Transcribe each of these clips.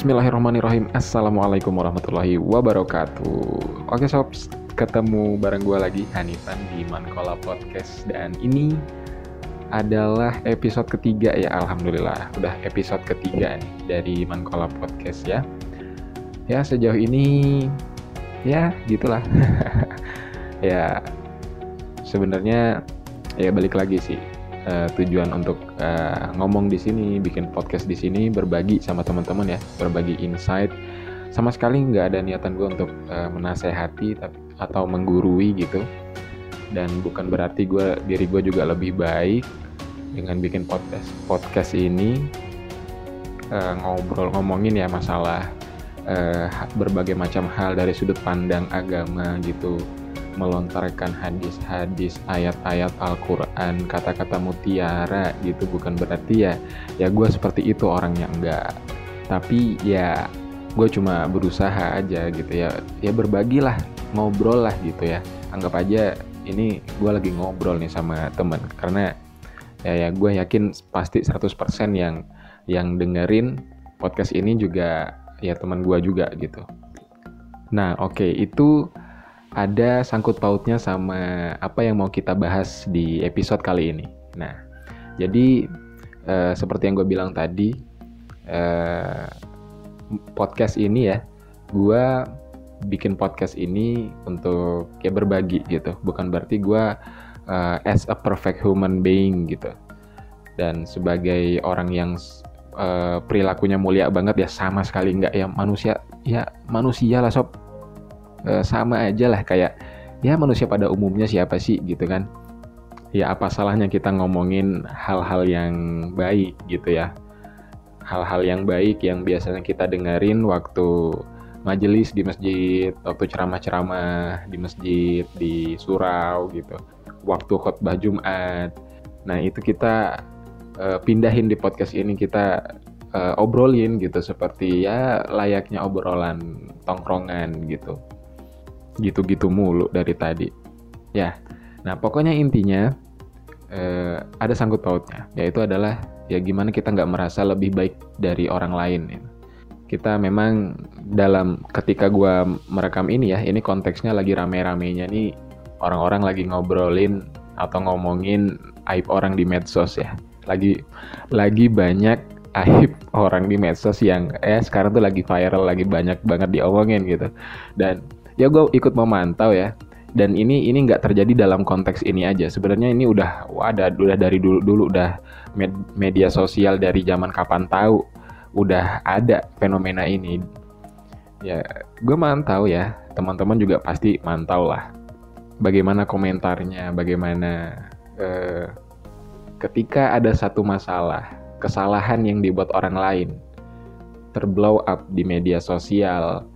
Bismillahirrahmanirrahim. Assalamualaikum warahmatullahi wabarakatuh. Oke sob, ketemu bareng gue lagi Hanifan di Mankola Podcast. Dan ini adalah episode ketiga ya Alhamdulillah. Udah episode ketiga nih dari Mankola Podcast ya. Ya sejauh ini ya gitulah. Ya sebenarnya ya balik lagi sih uh, tujuan untuk uh, ngomong di sini, bikin podcast di sini, berbagi sama teman-teman ya, berbagi insight. Sama sekali nggak ada niatan gue untuk uh, menasehati tapi, atau menggurui gitu. Dan bukan berarti gue diri gue juga lebih baik dengan bikin podcast podcast ini uh, ngobrol ngomongin ya masalah uh, berbagai macam hal dari sudut pandang agama gitu melontarkan hadis-hadis ayat-ayat Al-Quran kata-kata mutiara gitu bukan berarti ya ya gue seperti itu orangnya enggak. Tapi ya gue cuma berusaha aja gitu ya. Ya berbagilah ngobrol lah gitu ya. Anggap aja ini gue lagi ngobrol nih sama temen. Karena ya, ya gue yakin pasti 100% yang yang dengerin podcast ini juga ya teman gue juga gitu. Nah oke okay, itu ada sangkut pautnya sama apa yang mau kita bahas di episode kali ini. Nah, jadi uh, seperti yang gue bilang tadi, uh, podcast ini ya, gue bikin podcast ini untuk ya berbagi gitu. Bukan berarti gue uh, as a perfect human being gitu. Dan sebagai orang yang uh, perilakunya mulia banget ya sama sekali nggak ya manusia ya manusia lah sob e, sama aja lah kayak ya manusia pada umumnya siapa sih? gitu kan. Ya apa salahnya kita ngomongin hal-hal yang baik gitu ya. Hal-hal yang baik yang biasanya kita dengerin waktu majelis di masjid waktu ceramah-ceramah di masjid di surau gitu waktu khutbah Jumat. Nah itu kita uh, pindahin di podcast ini kita uh, obrolin gitu seperti ya layaknya obrolan tongkrongan gitu gitu-gitu mulu dari tadi. Ya, nah pokoknya intinya eh, ada sangkut pautnya, yaitu adalah ya gimana kita nggak merasa lebih baik dari orang lain. Ya. Kita memang dalam ketika gue merekam ini ya, ini konteksnya lagi rame-ramenya nih orang-orang lagi ngobrolin atau ngomongin aib orang di medsos ya. Lagi lagi banyak aib orang di medsos yang eh sekarang tuh lagi viral lagi banyak banget diomongin gitu dan ya gue ikut memantau ya. Dan ini ini nggak terjadi dalam konteks ini aja. Sebenarnya ini udah ada udah dari dulu dulu udah med, media sosial dari zaman kapan tahu udah ada fenomena ini. Ya gue mantau ya. Teman-teman juga pasti mantau lah. Bagaimana komentarnya bagaimana eh, ketika ada satu masalah kesalahan yang dibuat orang lain terblow up di media sosial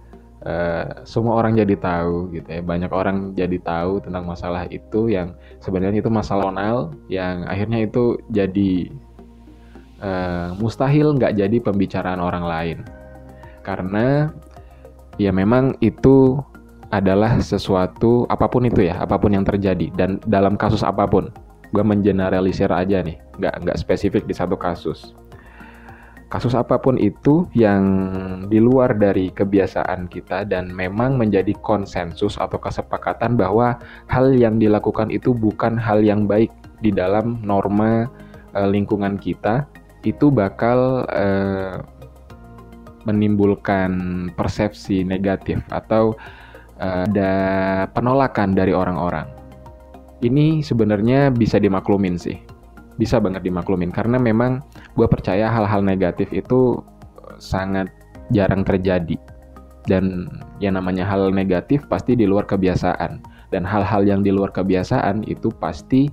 Uh, semua orang jadi tahu gitu ya. Banyak orang jadi tahu tentang masalah itu yang sebenarnya itu masalah nasional yang akhirnya itu jadi uh, mustahil nggak jadi pembicaraan orang lain. Karena ya memang itu adalah sesuatu apa pun itu ya apa pun yang terjadi. Dan dalam kasus apa pun gue mengeneralisir aja nih. Nggak nggak spesifik di satu kasus kasus apa pun itu yang di luar dari kebiasaan kita dan memang menjadi konsensus atau kesepakatan bahwa hal yang dilakukan itu bukan hal yang baik di dalam norma e, lingkungan kita itu bakal e, menimbulkan persepsi negatif atau e, ada penolakan dari orang-orang. Ini sebenarnya bisa dimaklumin sih bisa banget dimaklumin karena memang gue percaya hal-hal negatif itu sangat jarang terjadi. Dan yang namanya hal negatif pasti di luar kebiasaan. Dan hal-hal yang di luar kebiasaan itu pasti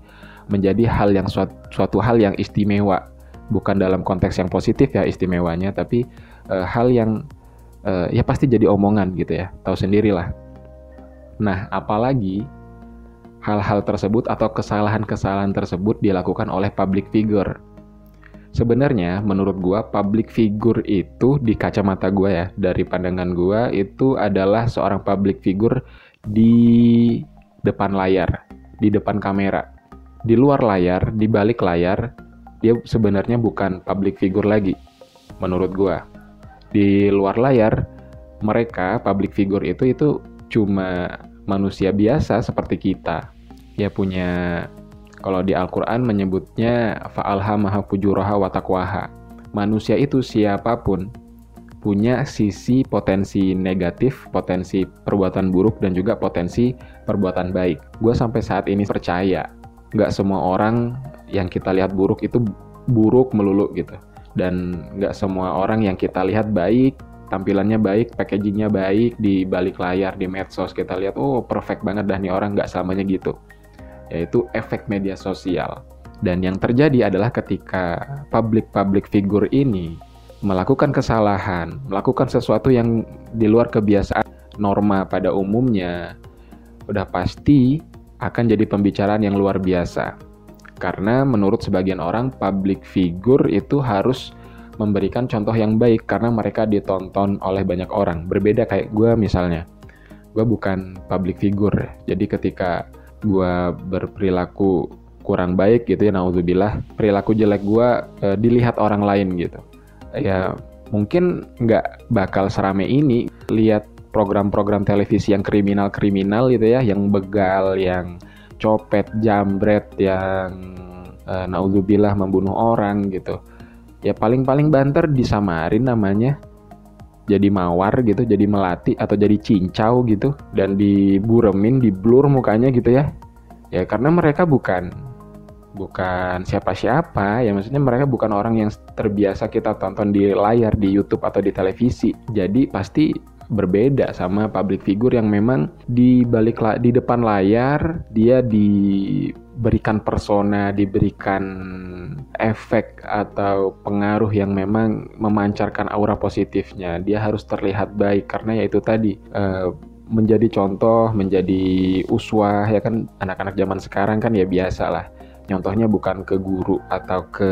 menjadi hal yang suatu, suatu hal yang istimewa. Bukan dalam konteks yang positif ya istimewanya tapi uh, hal yang uh, ya pasti jadi omongan gitu ya. Tahu sendirilah. Nah apalagi hal-hal tersebut atau kesalahan-kesalahan tersebut dilakukan oleh public figure. Sebenarnya menurut gua public figure itu di kacamata gua ya, dari pandangan gua itu adalah seorang public figure di depan layar, di depan kamera. Di luar layar, di balik layar, dia sebenarnya bukan public figure lagi menurut gua. di luar layar mereka public figure itu itu cuma manusia biasa seperti kita ya punya kalau di Al-Quran menyebutnya fa'alhamaha fujuraha wa taqwaha manusia itu siapa pun punya sisi potensi negatif, potensi perbuatan buruk, dan juga potensi perbuatan baik. Gue sampai saat ini percaya, nggak semua orang yang kita lihat buruk itu buruk melulu gitu. Dan nggak semua orang yang kita lihat baik, tampilannya baik, packagingnya baik, di balik layar, di medsos kita lihat, oh perfect banget dah nih orang, nggak selamanya gitu. Yaitu efek media sosial. Dan yang terjadi adalah ketika public-public figure ini melakukan kesalahan, melakukan sesuatu yang di luar kebiasaan norma pada umumnya, udah pasti akan jadi pembicaraan yang luar biasa. Karena menurut sebagian orang, public figure itu harus memberikan contoh yang baik karena mereka ditonton oleh banyak orang. Berbeda kayak gue misalnya, gue bukan public figure, jadi ketika gue berperilaku kurang baik gitu ya, naudzubillah, perilaku jelek gue eh, dilihat orang lain gitu. Ya mungkin nggak bakal serame ini. Lihat program-program televisi yang kriminal-kriminal gitu ya, yang begal, yang copet, jambret, yang uh, naudzubillah membunuh orang gitu. Ya paling-paling banter disamarin namanya jadi mawar gitu, jadi melati atau jadi cincau gitu dan diburemin, diblur mukanya gitu ya. Ya karena mereka bukan bukan siapa-siapa ya maksudnya mereka bukan orang yang terbiasa kita tonton di layar di YouTube atau di televisi jadi pasti berbeda sama public figure yang memang di balik di depan layar dia diberikan persona, diberikan efek atau pengaruh yang memang memancarkan aura positifnya. Dia harus terlihat baik karena ya itu tadi uh, menjadi contoh, menjadi uswah ya kan anak-anak zaman sekarang kan ya biasa lah nyontohnya bukan ke guru atau ke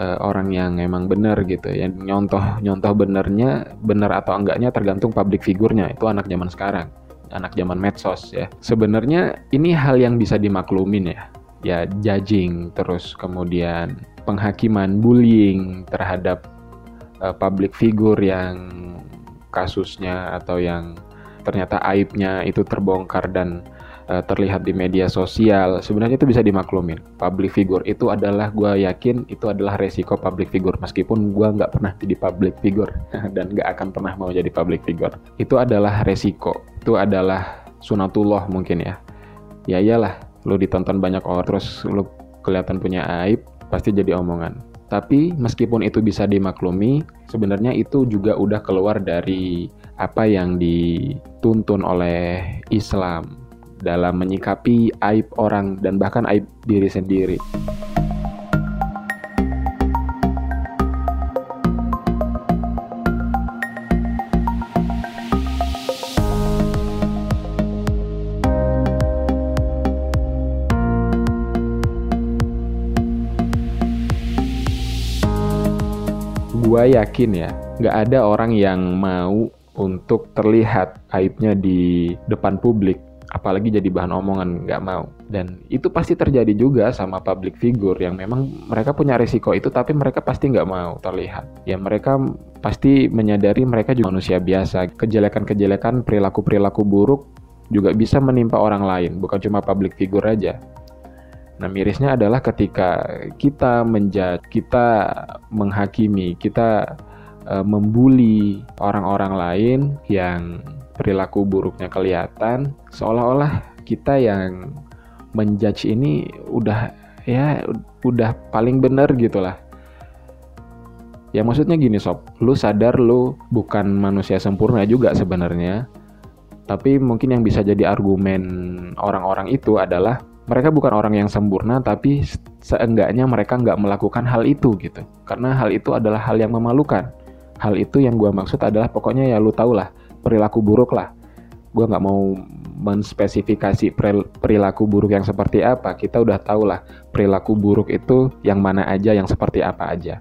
uh, orang yang emang benar gitu ya. Nyontoh nyontoh benernya benar atau enggaknya tergantung public figurnya itu anak zaman sekarang anak zaman medsos ya. Sebenarnya ini hal yang bisa dimaklumin ya. Ya judging terus kemudian penghakiman bullying terhadap uh, public figure yang kasusnya atau yang ternyata aibnya itu terbongkar dan uh, terlihat di media sosial sebenarnya itu bisa dimaklumin. Public figure itu adalah gue yakin itu adalah resiko public figure meskipun gue nggak pernah jadi public figure dan nggak akan pernah mau jadi public figure. Itu adalah resiko itu adalah sunatullah mungkin ya. Ya iyalah lu ditonton banyak orang terus lu kelihatan punya aib pasti jadi omongan. Tapi meskipun itu bisa dimaklumi, sebenarnya itu juga udah keluar dari apa yang dituntun oleh Islam dalam menyikapi aib orang dan bahkan aib diri sendiri. Gua yakin ya, nggak ada orang yang mau untuk terlihat aibnya di depan publik apalagi jadi bahan omongan nggak mau. Dan itu pasti terjadi juga sama public figure yang memang mereka punya risiko itu tapi mereka pasti nggak mau terlihat. Ya mereka pasti menyadari mereka juga manusia biasa. Kejelekan-kejelekan perilaku-perilaku buruk juga bisa menimpa orang lain bukan cuma public figure aja. Nah, mirisnya adalah ketika kita menjudge, kita menghakimi, kita uh, membuli orang-orang lain yang perilaku buruknya kelihatan, seolah-olah kita yang menjudge ini udah ya udah paling bener gitu lah. Ya maksudnya gini sob, lu sadar lu bukan manusia sempurna juga sebenarnya. Tapi mungkin yang bisa jadi argumen orang-orang itu adalah mereka bukan orang yang sempurna tapi seenggaknya mereka nggak melakukan hal itu gitu. Karena hal itu adalah hal yang memalukan. Hal itu yang gue maksud adalah pokoknya ya lu tau lah perilaku buruk lah. Gue nggak mau menspesifikasi perilaku buruk yang seperti apa. Kita udah tahu lah perilaku buruk itu yang mana aja yang seperti apa aja.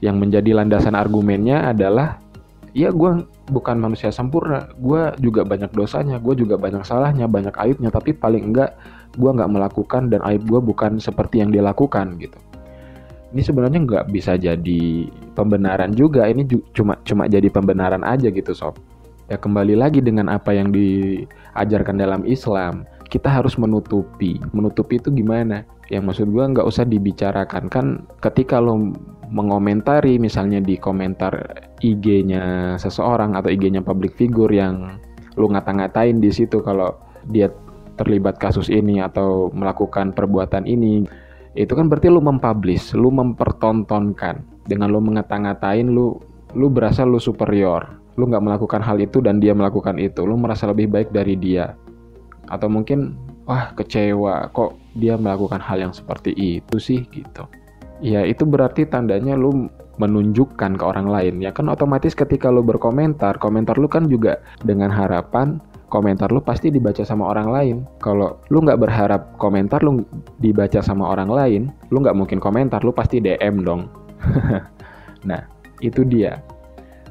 Yang menjadi landasan argumennya adalah ya gue bukan manusia sempurna. Gue juga banyak dosanya gue juga banyak salahnya banyak aibnya. Tapi paling enggak gue nggak melakukan dan aib gue bukan seperti yang dia lakukan gitu. Ini sebenarnya nggak bisa jadi pembenaran juga. Ini cuma cuma jadi pembenaran aja gitu sob ya kembali lagi dengan apa yang diajarkan dalam Islam kita harus menutupi. Menutupi itu gimana? Yang maksud gue nggak usah dibicarakan. Kan ketika lo mengomentari misalnya di komentar IG-nya seseorang atau IG-nya public figure yang lo ngata-ngatain di situ kalau dia terlibat kasus ini atau melakukan perbuatan ini itu kan berarti lu mempublish, lu mempertontonkan. Dengan lu mengata-ngatain lu lu berasa lu superior, lu nggak melakukan hal itu dan dia melakukan itu, lu merasa lebih baik dari dia, atau mungkin wah kecewa kok dia melakukan hal yang seperti itu sih gitu. Ya itu berarti tandanya lu menunjukkan ke orang lain ya kan otomatis ketika lu berkomentar komentar lu kan juga dengan harapan komentar lu pasti dibaca sama orang lain. Kalau lu nggak berharap komentar lu dibaca sama orang lain, lu nggak mungkin komentar, lu pasti DM dong. nah, itu dia.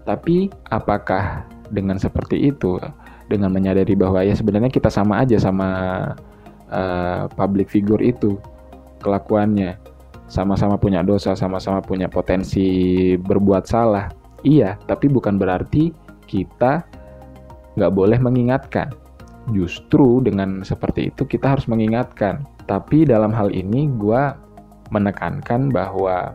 Tapi apakah dengan seperti itu, dengan menyadari bahwa ya sebenarnya kita sama aja sama uh, public figure itu kelakuannya, sama-sama punya dosa, sama-sama punya potensi berbuat salah. Iya, tapi bukan berarti kita nggak boleh mengingatkan. Justru dengan seperti itu kita harus mengingatkan. Tapi dalam hal ini gue menekankan bahwa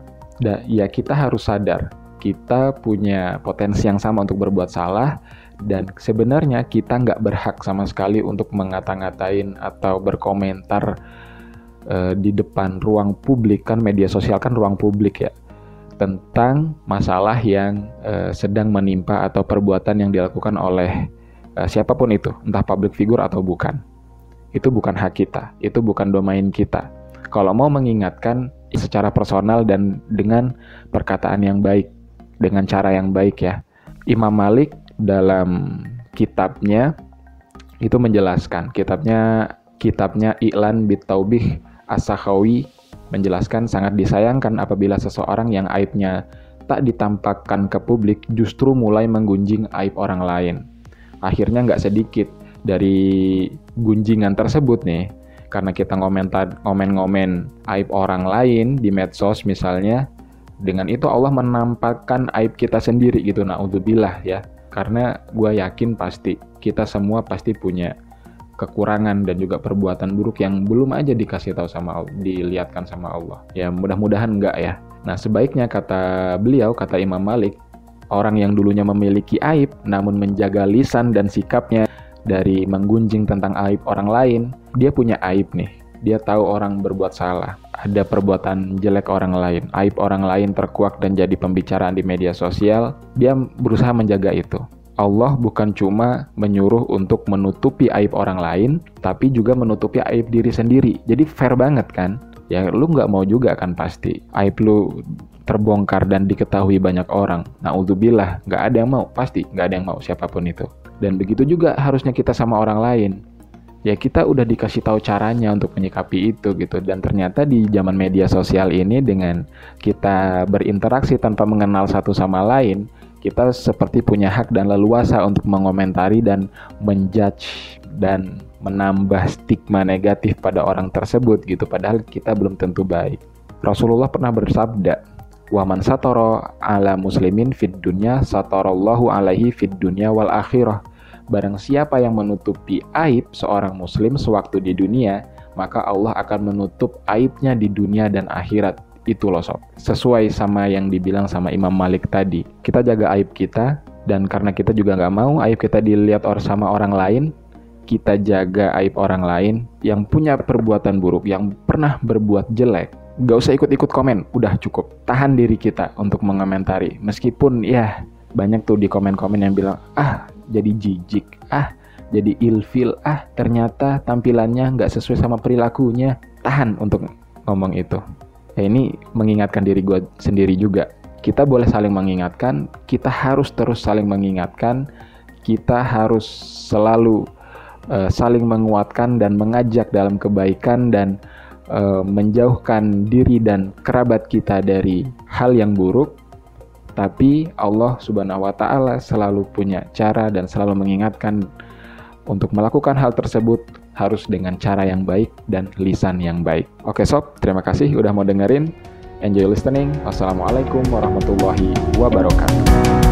ya kita harus sadar kita punya potensi yang sama untuk berbuat salah dan sebenarnya kita nggak berhak sama sekali untuk mengata-ngatain atau berkomentar uh, di depan ruang publik kan media sosial kan ruang publik ya tentang masalah yang uh, sedang menimpa atau perbuatan yang dilakukan oleh uh, siapa pun itu, entah public figure atau bukan. Itu bukan hak kita, itu bukan domain kita. Kalau mau mengingatkan secara personal dan dengan perkataan yang baik, dengan cara yang baik ya. Imam Malik dalam kitabnya itu menjelaskan, kitabnya kitabnya I'lan bit Taubih As-Sakhawi menjelaskan sangat disayangkan apabila seseorang yang aibnya tak ditampakkan ke publik justru mulai menggunjing aib orang lain akhirnya nggak sedikit dari gunjingan tersebut nih karena kita ngomen-ngomen aib orang lain di medsos misalnya dengan itu Allah menampakkan aib kita sendiri gitu nah bilah ya karena gue yakin pasti kita semua pasti punya kekurangan dan juga perbuatan buruk yang belum aja dikasih tahu sama Allah, dilihatkan sama Allah. Ya mudah-mudahan enggak ya. Nah sebaiknya kata beliau, kata Imam Malik, orang yang dulunya memiliki aib namun menjaga lisan dan sikapnya dari menggunjing tentang aib orang lain, dia punya aib nih. Dia tahu orang berbuat salah, ada perbuatan jelek orang lain, aib orang lain terkuak dan jadi pembicaraan di media sosial, dia berusaha menjaga itu. Allah bukan cuma menyuruh untuk menutupi aib orang lain, tapi juga menutupi aib diri sendiri. Jadi fair banget kan? Ya lu nggak mau juga kan pasti. Aib lu terbongkar dan diketahui banyak orang. Nah, Naudzubillah, nggak ada yang mau, pasti nggak ada yang mau siapa pun itu. Dan begitu juga harusnya kita sama orang lain. Ya kita udah dikasih tahu caranya untuk menyikapi itu gitu. Dan ternyata di zaman media sosial ini dengan kita berinteraksi tanpa mengenal satu sama lain, kita seperti punya hak dan leluasa untuk mengomentari dan menjudge dan menambah stigma negatif pada orang tersebut gitu padahal kita belum tentu baik. Rasulullah pernah bersabda, wa man satara ala muslimin fid dunya satarallahu alaihi fid dunya wal akhirah barang siapa yang menutupi aib seorang muslim sewaktu di dunia maka Allah akan menutup aibnya di dunia dan akhirat. Itu loh sob. Sesuai sama yang dibilang sama Imam Malik tadi. Kita jaga aib kita dan karena kita juga nggak mau aib kita dilihat or sama orang lain kita jaga aib orang lain yang punya perbuatan buruk yang pernah berbuat jelek. Gak usah ikut-ikut komen, udah cukup. Tahan diri kita untuk mengomentari. Meskipun ya banyak tuh di komen-komen yang bilang, ah jadi jijik, ah jadi ilfil, ah ternyata tampilannya nggak sesuai sama perilakunya. Tahan untuk ngomong itu. Ya ini mengingatkan diri gue sendiri juga. Kita boleh saling mengingatkan, kita harus terus saling mengingatkan, kita harus selalu uh, saling menguatkan dan mengajak dalam kebaikan dan uh, menjauhkan diri dan kerabat kita dari hal yang buruk, tapi Allah Subhanahu wa taala selalu punya cara dan selalu mengingatkan untuk melakukan hal tersebut harus dengan cara yang baik dan lisan yang baik. Oke sob, terima kasih udah mau dengerin. Enjoy listening. Wassalamualaikum warahmatullahi wabarakatuh.